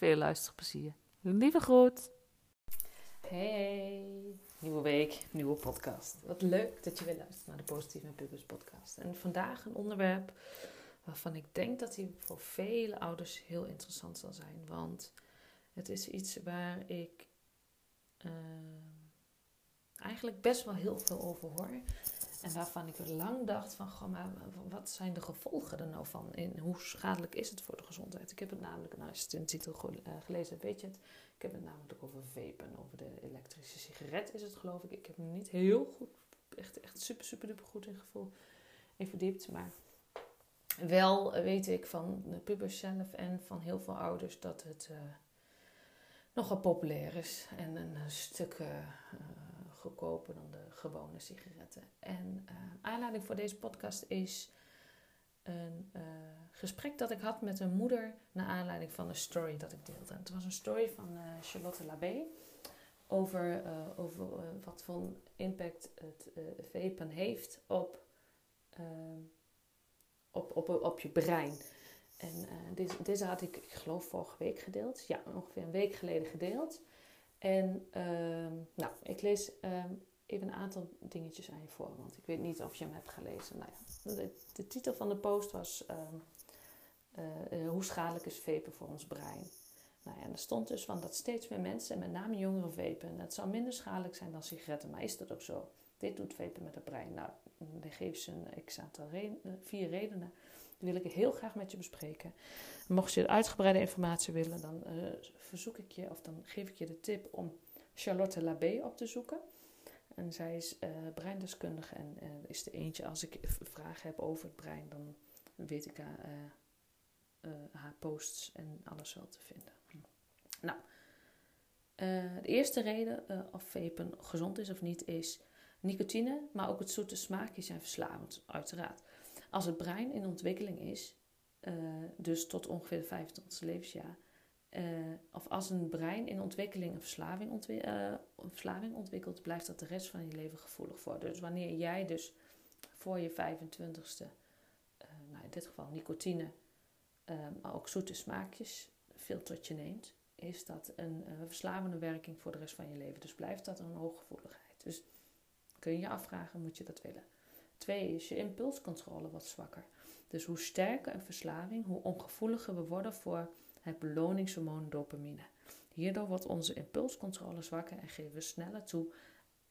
Veel luisterplezier. Lieve groet. Hey, nieuwe week, nieuwe podcast. Wat leuk dat je weer luistert naar de Positieve en Pubers podcast. En vandaag een onderwerp waarvan ik denk dat die voor vele ouders heel interessant zal zijn. Want het is iets waar ik uh, eigenlijk best wel heel veel over hoor. En waarvan ik lang dacht van, goh, maar wat zijn de gevolgen er nou van? En hoe schadelijk is het voor de gezondheid? Ik heb het namelijk, nou als je het titel eh, gelezen hebt, weet je het. Ik heb het namelijk over vapen, over de elektrische sigaret is het geloof ik. Ik heb me niet heel goed, echt, echt super, super duper goed in gevoel in verdiept. Maar wel weet ik van de pubers zelf en van heel veel ouders dat het uh, nogal populair is. En een stuk uh, goedkoper dan de gewone sigaretten. En uh, aanleiding voor deze podcast is een gesprek dat ik had met een moeder naar aanleiding van een story dat ik deelde. het was een story van Charlotte Labé over, over wat voor impact het vapen heeft op op, op, op je brein. En deze, deze had ik, ik geloof, vorige week gedeeld. Ja, ongeveer een week geleden gedeeld. En uh, nou, ik lees uh, even een aantal dingetjes aan je voor, want ik weet niet of je hem hebt gelezen. Nou ja, de, de titel van de post was ehm, eh, Hoe schadelijk is vapen voor ons brein? Nou ja, en er stond dus van dat steeds meer mensen, en met name jongeren, vapen. Het zou minder schadelijk zijn dan sigaretten, maar is dat ook zo? Dit doet vapen met het brein. Nou, dan geef ze een x aantal eh, vier redenen. Wil ik heel graag met je bespreken. Mocht je uitgebreide informatie willen, dan uh, verzoek ik je, of dan geef ik je de tip om Charlotte Labé op te zoeken. En zij is uh, breindeskundige en uh, is de eentje, als ik vragen heb over het brein, dan weet ik haar, haar posts en alles wel te vinden. Nou, de eerste reden of vapen gezond is of niet is Nicotine, maar ook het zoete smaakje zijn verslavend, uiteraard. Als het brein in ontwikkeling is, uh, dus tot ongeveer de 25 levensjaar, uh, of als een brein in ontwikkeling een verslaving, een verslaving, ontwikkelt, blijft dat de rest van je leven gevoelig voor. Dus wanneer jij dus voor je 25ste, nou in dit geval nicotine, maar ook zoete smaakjes, veel tot je neemt, is dat een verslavende werking voor de rest van je leven. Dus blijft dat een hooggevoeligheid. Dus kun je je afvragen, moet je dat willen? Twee is je impulscontrole wat zwakker. Dus hoe sterker een verslaving, hoe ongevoeliger we worden voor het beloningshormoon dopamine. Hierdoor wordt onze impulscontrole zwakker en geven we sneller toe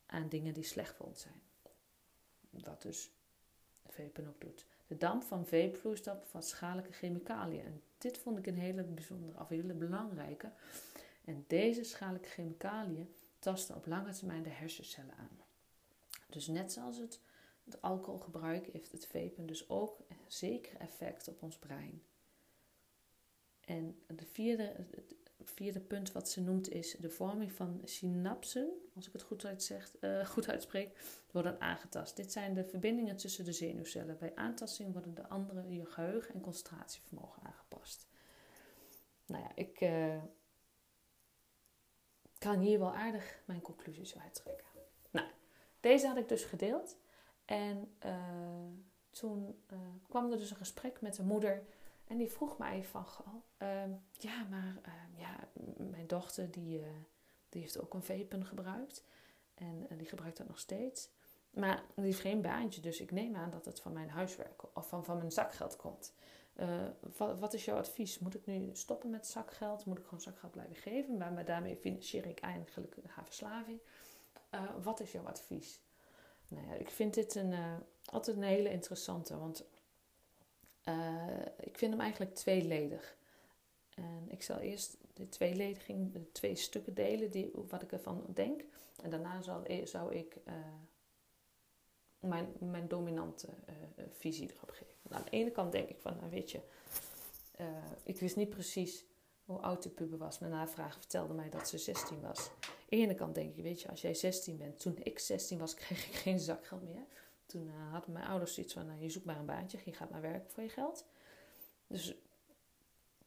aan dingen die slecht voor ons zijn. Wat dus vapen ook doet. De damp van vapevloeistof bevat schadelijke chemicaliën. En dit vond ik een hele bijzondere, of hele belangrijke. En deze schadelijke chemicaliën tasten op lange termijn de hersencellen aan. Dus net zoals het, het alcoholgebruik heeft het vapen dus ook zeker effect op ons brein. En de vierde, het vierde punt wat ze noemt is de vorming van synapsen, als ik het goed, uitzeg, uh, goed uitspreek, worden aangetast. Dit zijn de verbindingen tussen de zenuwcellen. Bij aantasting worden de andere je geheugen en concentratievermogen aangepast. Nou ja, ik uh, kan hier wel aardig mijn conclusies uittrekken. Deze had ik dus gedeeld. En uh, toen uh, kwam er dus een gesprek met de moeder. En die vroeg mij van, uh, ja, maar ehm, ja, mijn dochter die, eh, die heeft ook een vapen gebruikt. En die gebruikt dat nog steeds. Maar die heeft geen baantje, dus ik neem aan dat het van mijn huiswerk of van, van mijn zakgeld komt. Wat, wat, is jouw advies? Moet ik nu stoppen met zakgeld? Moet ik gewoon zakgeld blijven geven? Maar, daarmee financier ik eigenlijk haar verslaving. wat is jouw advies? Nou ja, ik vind dit een, uh, altijd een hele interessante, want uh, ik vind hem eigenlijk tweeledig. En ik zal eerst de tweelediging, de twee stukken delen, die, wat ik ervan denk. En daarna zal, zou ik mijn, mijn dominante visie erop geven. Nou, aan de ene kant denk ik van, nou weet je, ik wist niet precies hoe oud de puber was. Mijn navraag vertelde mij dat ze 16 was. Aan de ene kant denk ik, weet je, als jij 16 bent. Toen ik 16 was, kreeg ik geen zakgeld meer. Toen uh, hadden mijn ouders zoiets van, nou, je zoekt maar een baantje. Je gaat maar werken voor je geld. Dus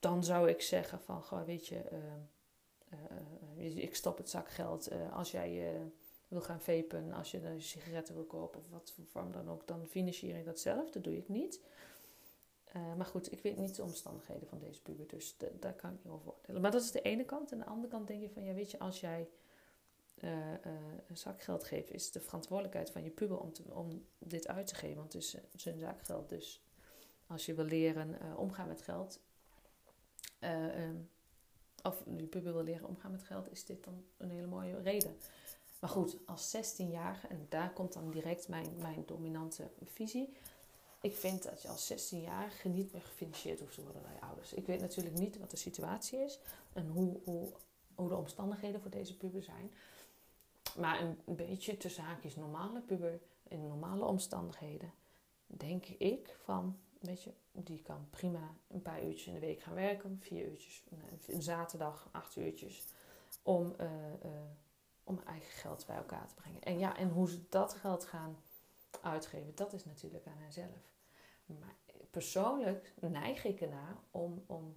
dan zou ik zeggen van, goh, weet je, uh, uh, ik stop het zakgeld. als jij wil gaan vapen, als je sigaretten wil kopen of wat voor vorm dan ook, dan financier ik dat zelf. Dat doe ik niet. Uh, maar goed, ik weet niet de omstandigheden van deze puber, dus daar kan ik niet over oordelen. Maar dat is de ene kant. En de andere kant denk je van, ja weet je, als jij uh, uh, zakgeld geeft, is het de verantwoordelijkheid van je puber om, om dit uit te geven. Want het is zijn zakgeld. Dus als je wil leren omgaan met geld, um, of je puber wil leren omgaan met geld, is dit dan een hele mooie reden. Maar goed, als 16-jarige, en daar komt dan direct mijn, mijn dominante visie ik vind dat je als 16-jarige niet meer gefinancierd hoeft te worden door je ouders. Ik weet natuurlijk niet wat de situatie is en hoe, hoe, hoe de omstandigheden voor deze puber zijn. Maar een, beetje tussen haakjes normale puber in normale omstandigheden, denk ik van, weet je, die kan prima een paar uurtjes in de week gaan werken, vier uurtjes, een zaterdag, acht uurtjes, om, uh, uh, om eigen geld bij elkaar te brengen. En ja, en hoe ze dat geld gaan uitgeven, dat is natuurlijk aan henzelf. Maar persoonlijk neig ik ernaar om, om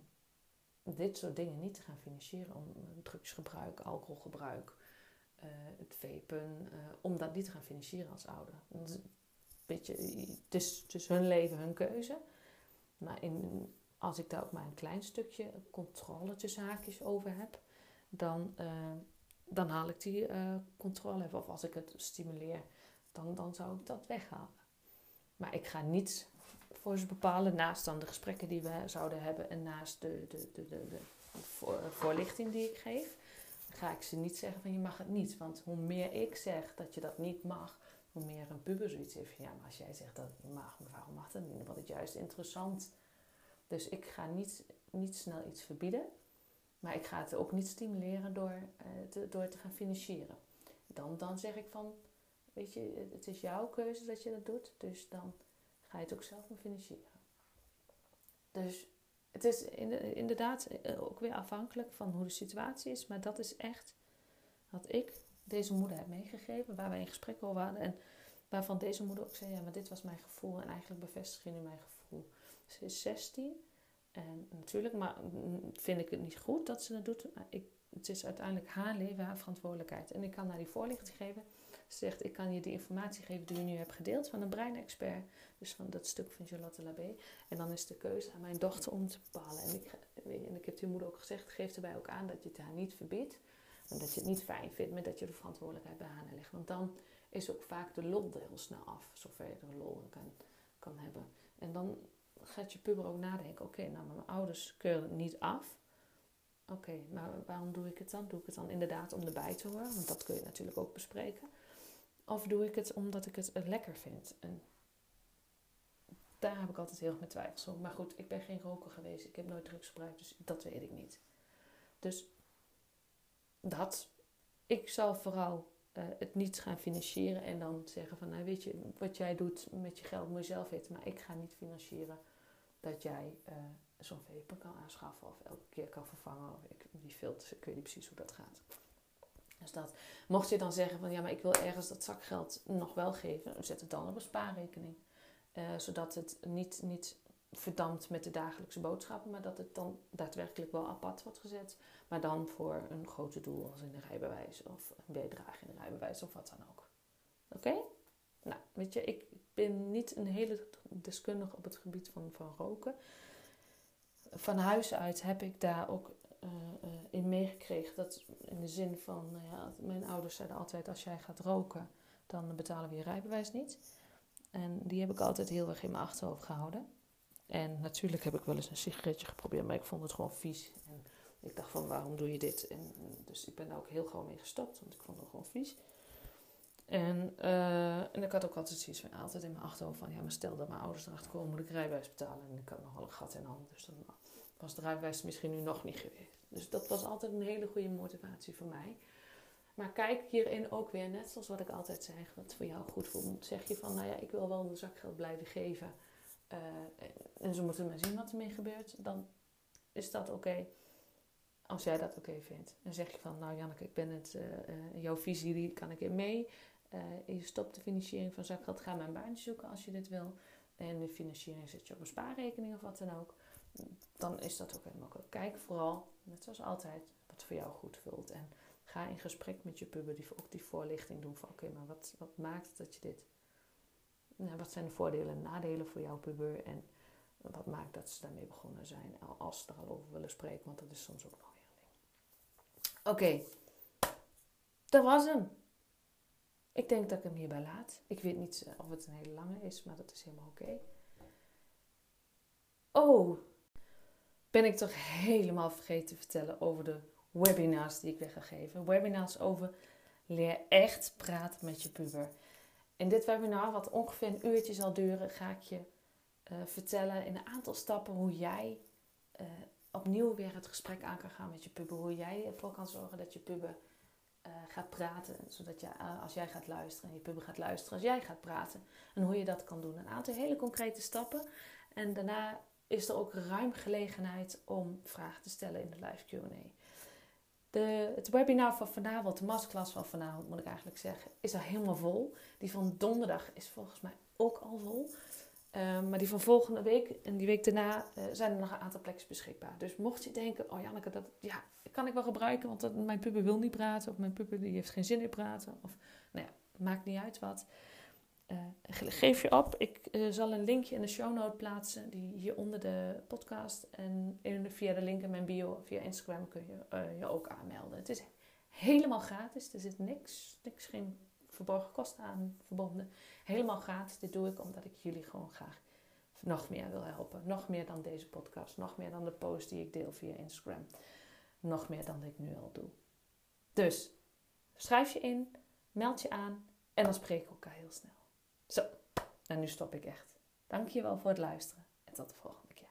dit soort dingen niet te gaan financieren. Om drugsgebruik, alcoholgebruik, uh, het vapen, uh, om dat niet te gaan financieren als ouder. Beetje, het, is, hun leven, hun keuze. Maar in, als ik daar ook maar een klein stukje controle over heb, dan, uh, dan haal ik die controle. Of als ik het stimuleer, dan, dan zou ik dat weghalen. Maar ik ga niet voor ze bepalen. Naast dan de gesprekken die we zouden hebben en naast de, de, de, de, voorlichting die ik geef, ga ik ze niet zeggen van je mag het niet. Want hoe meer ik zeg dat je dat niet mag, hoe meer een puber zoiets heeft ja, maar als jij zegt dat het niet mag, maar waarom mag dat niet? Dan wordt het juist interessant. Dus ik ga niet, niet snel iets verbieden, maar ik ga het ook niet stimuleren door, uh, te, door te gaan financieren. Dan, dan zeg ik van, weet je, het is jouw keuze dat je dat doet, dus dan ga je het ook zelf maar financieren. Dus het is inderdaad eh, ook weer afhankelijk van hoe de situatie is. Maar dat is echt wat ik deze moeder heb meegegeven. Waar wij in gesprek over hadden. En waarvan deze moeder ook zei, ja, maar dit was mijn gevoel. En eigenlijk bevestig je nu mijn gevoel. Ze is 16. En natuurlijk maar vind ik het niet goed dat ze dat doet. Maar ik, het is uiteindelijk haar leven, haar verantwoordelijkheid. En ik kan haar die voorlichting geven zegt: Ik kan je die informatie geven die je nu hebt gedeeld van een breinexpert. Dus van dat stuk van Charlotte Labé. En dan is de keuze aan mijn dochter om te bepalen. En ik, ik heb die moeder ook gezegd: geef erbij ook aan dat je het haar niet verbiedt. En dat je het niet fijn vindt, maar dat je de verantwoordelijkheid bij haar legt. Want dan is ook vaak de lol er heel snel af, zover je de lol kan, kan hebben. En dan gaat je puber ook nadenken: oké, nou, mijn ouders keuren het niet af. Oké, maar waarom doe ik het dan? Doe ik het dan inderdaad om erbij te horen? Want dat kun je natuurlijk ook bespreken. Of doe ik het omdat ik het lekker vind? En daar heb ik altijd heel erg met twijfels over. Maar goed, ik ben geen roker geweest. Ik heb nooit drugs gebruikt, dus dat weet ik niet. Dus dat. Ik zal vooral uh, het niet gaan financieren en dan zeggen van, nou weet je, wat jij doet met je geld moet je zelf weten. Maar ik ga niet financieren dat jij uh, zo'n vape kan aanschaffen of elke keer kan vervangen. Of ik, die filters, ik weet niet precies hoe dat gaat. Dus dat, mocht je dan zeggen van ja, maar ik wil ergens dat zakgeld nog wel geven, zet het dan op een spaarrekening. Uh, zodat het niet, niet verdampt met de dagelijkse boodschappen, maar dat het dan daadwerkelijk wel apart wordt gezet. Maar dan voor een grote doel als in een rijbewijs of een bijdrage in een rijbewijs of wat dan ook. Oké? Nou, weet je, ik ben niet een hele deskundige op het gebied van, van roken. Van huis uit heb ik daar ook uh, in meegekregen. Dat in de zin van, nou ja, mijn ouders zeiden altijd: als jij gaat roken, dan betalen we je rijbewijs niet. En die heb ik altijd heel erg in mijn achterhoofd gehouden. En natuurlijk heb ik wel eens een sigaretje geprobeerd, maar ik vond het gewoon vies. En ik dacht van, waarom doe je dit? En, dus ik ben daar ook heel gewoon mee gestopt, want ik vond het gewoon vies. En, uh, en ik had ook altijd zoiets van, altijd in mijn achterhoofd van, ja, maar stel dat mijn ouders erachter komen, moet ik rijbewijs betalen. En ik had nog wel een gat in de hand, dus dan was de rijbewijs misschien nu nog niet geweest. Dus dat was altijd een hele goede motivatie voor mij. Maar kijk hierin ook weer, net zoals wat ik altijd zeg, wat voor jou goed voelt. Zeg je van, nou ja, ik wil wel een zakgeld blijven geven. Uh, en ze moeten maar zien wat ermee gebeurt. Dan is dat oké. Als jij dat oké vindt. Dan zeg je van, nou Janneke, ik ben het, uh, jouw visie die kan ik in mee. je stopt de financiering van zakgeld. Ga maar een baantje zoeken als je dit wil. En de financiering zet je op een spaarrekening of wat dan ook. Dan is dat ook helemaal oké. Kijk vooral, net zoals altijd, wat voor jou goed voelt. En Ga in gesprek met je puber, die ook die voorlichting doen van oké, maar wat, wat maakt dat je dit... Nou, wat zijn de voordelen en nadelen voor jouw puber en wat maakt dat ze daarmee begonnen zijn als ze er al over willen spreken, want dat is soms ook nog heel ding. Oké, dat was hem. Ik denk dat ik hem hierbij laat. Ik weet niet eh, of het een hele lange is, maar dat is helemaal oké. Oh, ben ik toch helemaal vergeten te vertellen over de webinars die ik weg ga geven. Webinars over leer echt praten met je puber. In dit webinar, wat ongeveer een uurtje zal duren, ga ik je uh, vertellen in een aantal stappen hoe jij uh, opnieuw weer het gesprek aan kan gaan met je puber. Hoe jij ervoor kan zorgen dat je puber uh, gaat praten. Zodat je, als jij gaat luisteren en je puber gaat luisteren als jij gaat praten. En hoe je dat kan doen. Een aantal hele concrete stappen. En daarna is er ook ruim gelegenheid om vragen te stellen in de live Q&A. De, het webinar van vanavond, de masterclass van vanavond moet ik eigenlijk zeggen, is al helemaal vol. Die van donderdag is volgens mij ook al vol. Ehm, maar die van volgende week en die week daarna uh, zijn er nog een aantal plekken beschikbaar. Dus mocht je denken, oh Janneke, dat ja, kan ik wel gebruiken, want dat, mijn puber wil niet praten. Of mijn puber die heeft geen zin in praten. Of nou ja, maakt niet uit wat. Uh, geef je op. Ik uh, zal een linkje in de show note plaatsen, die hier onder de podcast. En in, via de link in mijn bio, via Instagram kun je uh, je ook aanmelden. Het is helemaal gratis. Er zit niks, niks geen verborgen kosten aan verbonden. Helemaal gratis. Dit doe ik omdat ik jullie gewoon graag nog meer wil helpen. Nog meer dan deze podcast. Nog meer dan de post die ik deel via Instagram. Nog meer dan ik nu al doe. Dus schrijf je in, meld je aan en dan spreken we elkaar heel snel. Zo, en nu stop ik echt. Dankjewel voor het luisteren en tot de volgende keer.